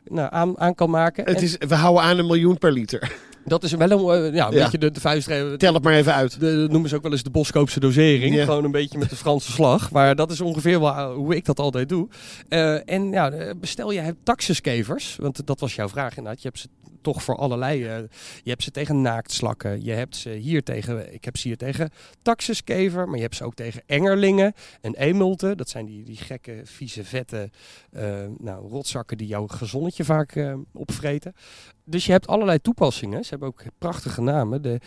nou, aan, aan kan maken. Het En is, we houden aan een miljoen per liter. dat is wel een, eh, ja, een Ja. beetje de, de vuistregel. Tel het maar even uit. De, dat noemen ze ook wel eens de Boskoopse dosering. Gewoon een beetje met de Franse slag. Maar dat is ongeveer wel eh, hoe ik dat altijd doe. Eh, en ja, eh, bestel je hebt taxuskevers. Want dat was jouw vraag inderdaad. Je hebt ze toch voor allerlei. eh, je hebt ze tegen naaktslakken. Je hebt ze hier tegen. Ik heb ze hier tegen taxuskever. Maar je hebt ze ook tegen engerlingen en emulten. Dat zijn die, die gekke, vieze, vette eh, nou, rotzakken die jouw gezonnetje vaak eh, opvreten. Dus je hebt allerlei toepassingen. Ze hebben ook prachtige namen. De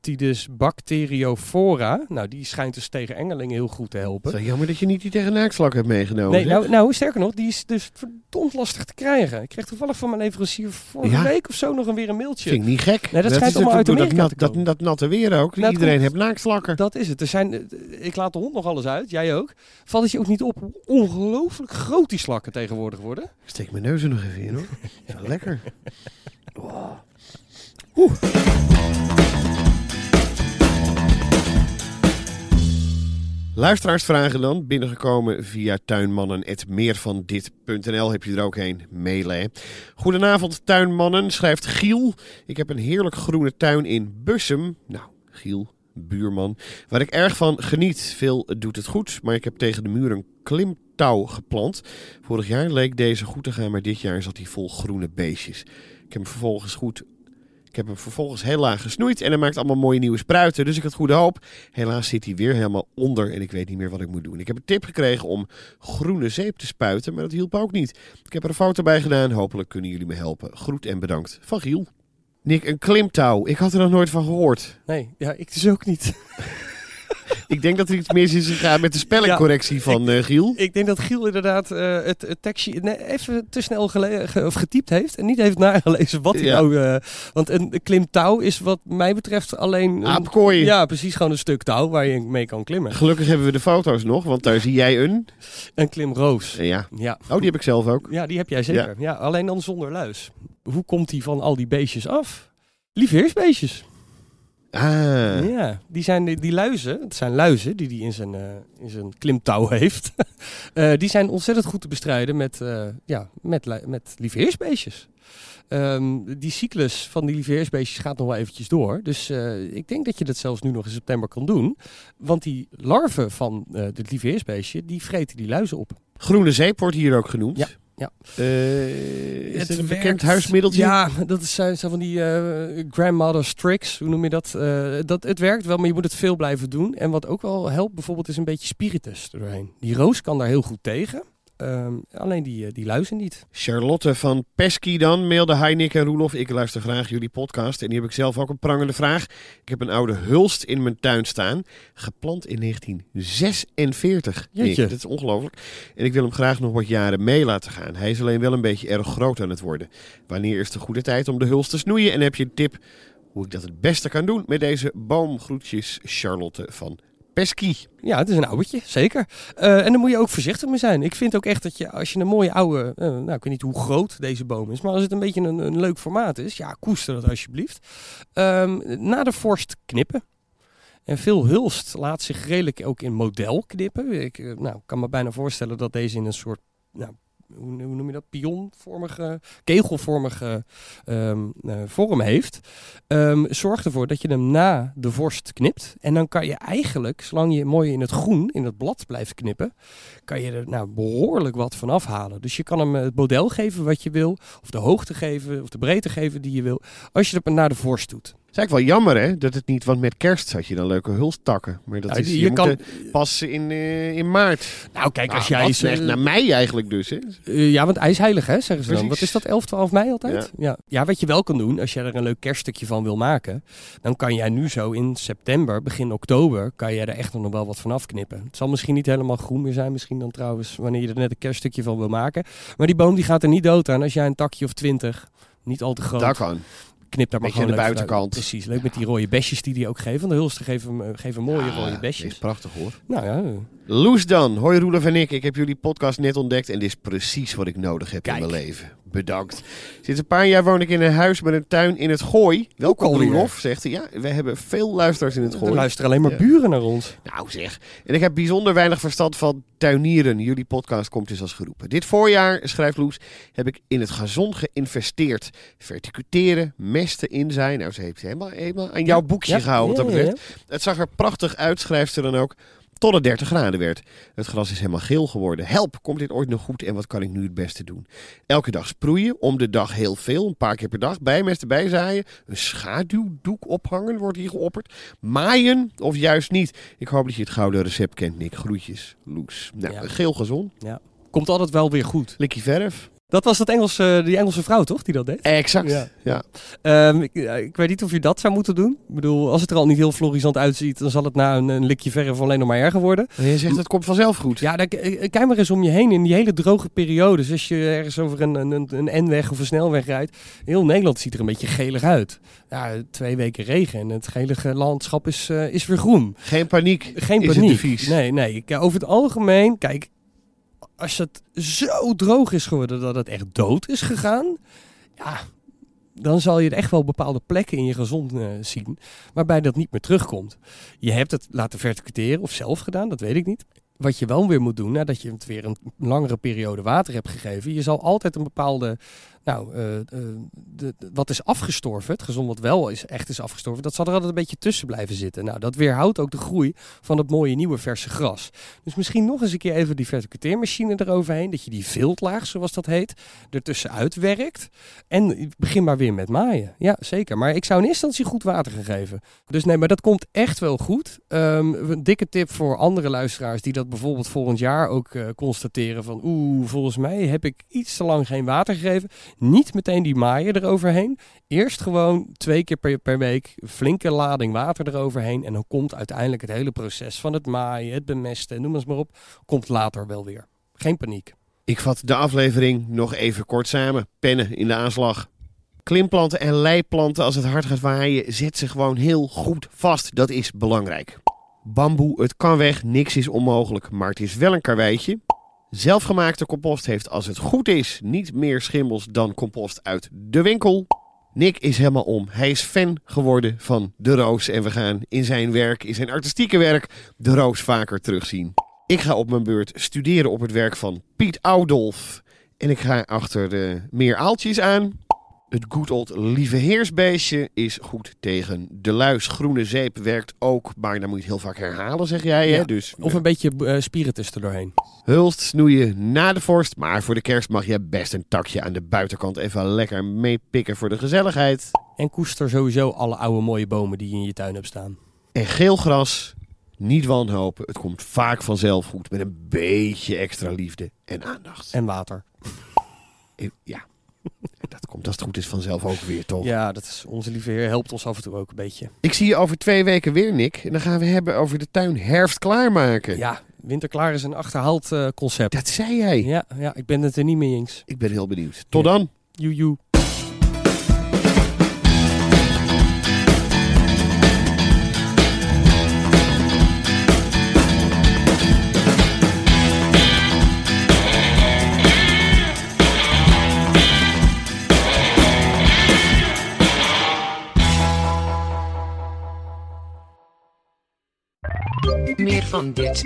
Heterohaptidus bacteriophora. Nou, die schijnt dus tegen engelingen heel goed te helpen. Wel jammer dat je niet die tegen naakslak hebt meegenomen. Nee, zeg. nou, nou, sterker nog, die is dus verdomd lastig te krijgen. Ik kreeg toevallig van mijn leverancier vorige Ja? week of zo nog een weer een mailtje. Vind ik niet gek. Nee, dat schijnt is allemaal uit Amerika dat, nat, dat, dat natte weer ook. Nou, Iedereen komt- heeft naaktslakken. Dat is het. Er zijn, ik laat de hond nog alles uit, jij ook. Valt het je ook niet op hoe ongelooflijk groot die slakken tegenwoordig worden? Ik steek mijn neus er nog even in hoor. <laughs> Lekker. <laughs> Luisteraarsvragen dan, binnengekomen via tuinmannen.meervandit.nl. Heb je er ook heen, mailen. Goedenavond tuinmannen, schrijft Giel. Ik heb een heerlijk groene tuin in Bussum. Nou, Giel, buurman. Waar ik erg van geniet. Veel doet het goed, maar ik heb tegen de muur een klimtouw geplant. Vorig jaar leek deze goed te gaan, maar dit jaar zat hij vol groene beestjes. Ik heb hem vervolgens goed... Ik heb hem vervolgens heel laag gesnoeid en hij maakt allemaal mooie nieuwe spruiten. Dus ik had goede hoop. Helaas zit hij weer helemaal onder en ik weet niet meer wat ik moet doen. Ik heb een tip gekregen om groene zeep te spuiten, maar dat hielp ook niet. Ik heb er een foto bij gedaan. Hopelijk kunnen jullie me helpen. Groet en bedankt. Van Giel. Nick, een klimtouw. Ik had er nog nooit van gehoord. Nee, ja, ik dus ook niet. <laughs> <laughs> Ik denk dat er iets mis is gegaan met de spellingcorrectie van eh, Giel. Ik denk dat Giel inderdaad eh, het, het tekstje nee, even te snel ge- of getypt heeft en niet heeft nagelezen wat hij Ja. nou... eh, want een, klimtouw is wat mij betreft alleen... een- Aapkooi. ja, precies, gewoon een stuk touw waar je mee kan klimmen. Gelukkig hebben we de foto's nog, want daar zie jij een. Een klimroos. Ja. Ja. Oh, die heb ik zelf ook. ja, die heb jij zeker. Ja. alleen dan zonder luis. Hoe komt hij van al die beestjes af? Liefheersbeestjes. Ah. Ja, die, zijn, die, luizen, het zijn luizen die hij in zijn, eh, in zijn klimtouw heeft. <laughs> Eh, die zijn ontzettend goed te bestrijden met, eh ja, met, met liefheersbeestjes. Ehm, die cyclus van die liefheersbeestjes gaat nog wel eventjes door. Dus ik denk dat je dat zelfs nu nog in september kan doen. Want die larven van het liefheersbeestje, die vreten die luizen op. Groene zeep wordt hier ook genoemd. Ja, ja. Eh, is Het het een werkt. bekend huismiddeltje? Ja, dat is- zijn zijn van die eh grandmother's tricks. Hoe noem je dat? Eh, dat? Het werkt wel, maar je moet het veel blijven doen. En wat ook wel helpt bijvoorbeeld is een beetje spiritus er doorheen. Die roos kan daar heel goed tegen. Ehm, alleen die, eh, die luizen niet. Charlotte van Pesky dan mailde Hi Nick en Roelof. Ik luister graag jullie podcast en die heb ik zelf ook een prangende vraag. Ik heb een oude hulst in mijn tuin staan, geplant in 1946. Nick, Jeetje. dat is ongelooflijk. En ik wil hem graag nog wat jaren mee laten gaan. Hij is alleen wel een beetje erg groot aan het worden. Wanneer is de goede tijd om de hulst te snoeien? En heb je een tip hoe ik dat het beste kan doen met deze boomgroetjes Charlotte van Pesky? Ja, het is een oudertje, zeker. Eh, en daar moet je ook voorzichtig mee zijn. Ik vind ook echt dat je, als je een mooie oude, eh, nou ik weet niet hoe groot deze boom is, maar als het een beetje een, een leuk formaat is, ja, koester dat alsjeblieft. Ehm, na de vorst knippen. En veel hulst laat zich redelijk ook in model knippen. Ik eh, nou, kan me bijna voorstellen dat deze in een soort, nou, hoe, noem je dat, pionvormige, kegelvormige ehm, eh, vorm heeft. Ehm, zorg ervoor dat je hem na de vorst knipt. En dan kan je eigenlijk, zolang je mooi in het groen, in het blad blijft knippen, kan je er nou behoorlijk wat van afhalen. Dus je kan hem eh, het model geven wat je wil, of de hoogte geven, of de breedte geven die je wil, als je het naar de vorst doet. Is eigenlijk wel jammer hè, dat het niet, want met kerst had je dan leuke hulstakken. Maar dat Ja, is, je kan- pas in, eh, in maart. Nou, kijk, als Nou, jij... is echt naar mij eigenlijk dus hè. Eh, ja, want ijsheilig, hè, zeggen ze dan. Precies. Wat is dat, 11, 12 mei altijd? Ja. Ja. wat je wel kan doen, als jij er een leuk kerststukje van wil maken, dan kan jij nu zo in september, begin oktober, kan jij er echt nog wel wat van afknippen. Het zal misschien niet helemaal groen meer zijn, misschien dan trouwens, wanneer je er net een kerststukje van wil maken. Maar die boom die gaat er niet dood aan als jij een takje of 20, niet al te groot, Dat kan. Knip daar maar gewoon aan de uit. buitenkant. Precies, leuk met die rode besjes die die ook geven. De hulsten geven, eh, geven mooie Ja, rode dit besjes. is prachtig hoor. Nou ja, Loes dan. Hoi Roelof en ik. Ik heb jullie podcast net ontdekt en dit is precies wat ik nodig heb Kijk. in mijn leven. Bedankt. Sinds een paar jaar woon ik in een huis met een tuin in het Gooi. Welkom. Roelof, zegt hij. Ja, we hebben veel luisteraars in het Gooi. luisteren alleen maar Ja. buren naar ons. Nou zeg. En ik heb bijzonder weinig verstand van tuinieren. Jullie podcast komt dus als geroepen. Dit voorjaar, schrijft Loes, heb ik in het gazon geïnvesteerd. Verticuteren, mesten in zijn. Nou, ze heeft helemaal, helemaal aan jouw boekje Ja, gehouden wat dat betreft. Het zag er prachtig uit, schrijft ze dan ook. Tot het 30 graden werd. Het gras is helemaal geel geworden. Help, komt dit ooit nog goed en wat kan ik nu het beste doen? Elke dag sproeien, om de dag heel veel, een paar keer per dag. Bijmesten, bijzaaien. Een schaduwdoek ophangen, wordt hier geopperd. Maaien of juist niet. Ik hoop dat je het gouden recept kent, Nick. Groetjes, Loes. Nou, Ja. geel gazon. Komt altijd wel weer goed. Likkie verf. Dat was dat Engelse, die Engelse vrouw, toch? Die dat deed? Exact. Ja. Ja. Ehm, ik, ja, ik weet niet of je dat zou moeten doen. Ik bedoel, als het er al niet heel florisant uitziet, dan zal het na een, een likje verf alleen nog maar erger worden. En je zegt het komt vanzelf goed. Ja, dan, eh, kijk maar eens om je heen in die hele droge periodes. Als je ergens over een, een, een N-weg of een snelweg rijdt. Heel Nederland ziet er een beetje gelig uit. Ja, twee weken regen en het gelige landschap is, eh, is weer groen. Geen paniek. Geen Is het paniek. Nee, nee. Eh, over het algemeen, kijk, als het zo droog is geworden dat het echt dood is gegaan, ja, dan zal je echt wel bepaalde plekken in je gezond eh, zien waarbij dat niet meer terugkomt. Je hebt het laten verticuteren of zelf gedaan, dat weet ik niet. Wat je wel weer moet doen, nadat je het weer een langere periode water hebt gegeven, je zal altijd een bepaalde, nou, eh, eh, de, wat is afgestorven, het gezond wat wel is, echt is afgestorven, dat zal er altijd een beetje tussen blijven zitten. Nou, dat weerhoudt ook de groei van het mooie nieuwe verse gras. Dus misschien nog eens een keer even die verticuteermachine eroverheen, dat je die viltlaag, zoals dat heet, ertussen uitwerkt. En begin maar weer met maaien. Ja, zeker. Maar ik zou in eerste instantie goed water gaan geven. Dus nee, maar dat komt echt wel goed. Ehm, een dikke tip voor andere luisteraars die dat bijvoorbeeld volgend jaar ook eh, constateren van oeh, volgens mij heb ik iets te lang geen water gegeven. Niet meteen die maaien eroverheen. Eerst gewoon twee keer per, week flinke lading water eroverheen. En dan komt uiteindelijk het hele proces van het maaien, het bemesten, noem eens maar op, komt later wel weer. Geen paniek. Ik vat de aflevering nog even kort samen. Pennen in de aanslag. Klimplanten en leiplanten, als het hard gaat waaien, zet ze gewoon heel goed vast. Dat is belangrijk. Bamboe, het kan weg, niks is onmogelijk, maar het is wel een karweitje. Zelfgemaakte compost heeft, als het goed is, niet meer schimmels dan compost uit de winkel. Nick is helemaal om. Hij is fan geworden van de roos. En we gaan in zijn werk, in zijn artistieke werk, de roos vaker terugzien. Ik ga op mijn beurt studeren op het werk van Piet Oudolf. En ik ga achter de meer aaltjes aan. Het good old lieve heersbeestje is goed tegen de luis. Groene zeep werkt ook, maar dan moet je het heel vaak herhalen, zeg jij. Hè? Ja, Dus Of een beetje eh, spiritus er doorheen. hulst snoeien na de vorst. Maar voor de kerst mag je best een takje aan de buitenkant even lekker meepikken voor de gezelligheid. En koester sowieso alle oude mooie bomen die je in je tuin hebt staan. En geel gras, niet wanhopen. Het komt vaak vanzelf goed met een beetje extra liefde en aandacht. En water. Eh, Ja, <laughs> dat komt als het goed is vanzelf ook weer, toch? Ja, dat is, onze lieve heer helpt ons af en toe ook een beetje. Ik zie je over twee weken weer, Nick. En dan gaan we hebben over de tuin herfst klaarmaken. Ja, winterklaar is een achterhaald eh, concept. Dat zei jij. Ja, ja, ik ben het er niet mee eens. Ik ben heel benieuwd. Tot Ja. dan. Joe, joe. Meer van dit.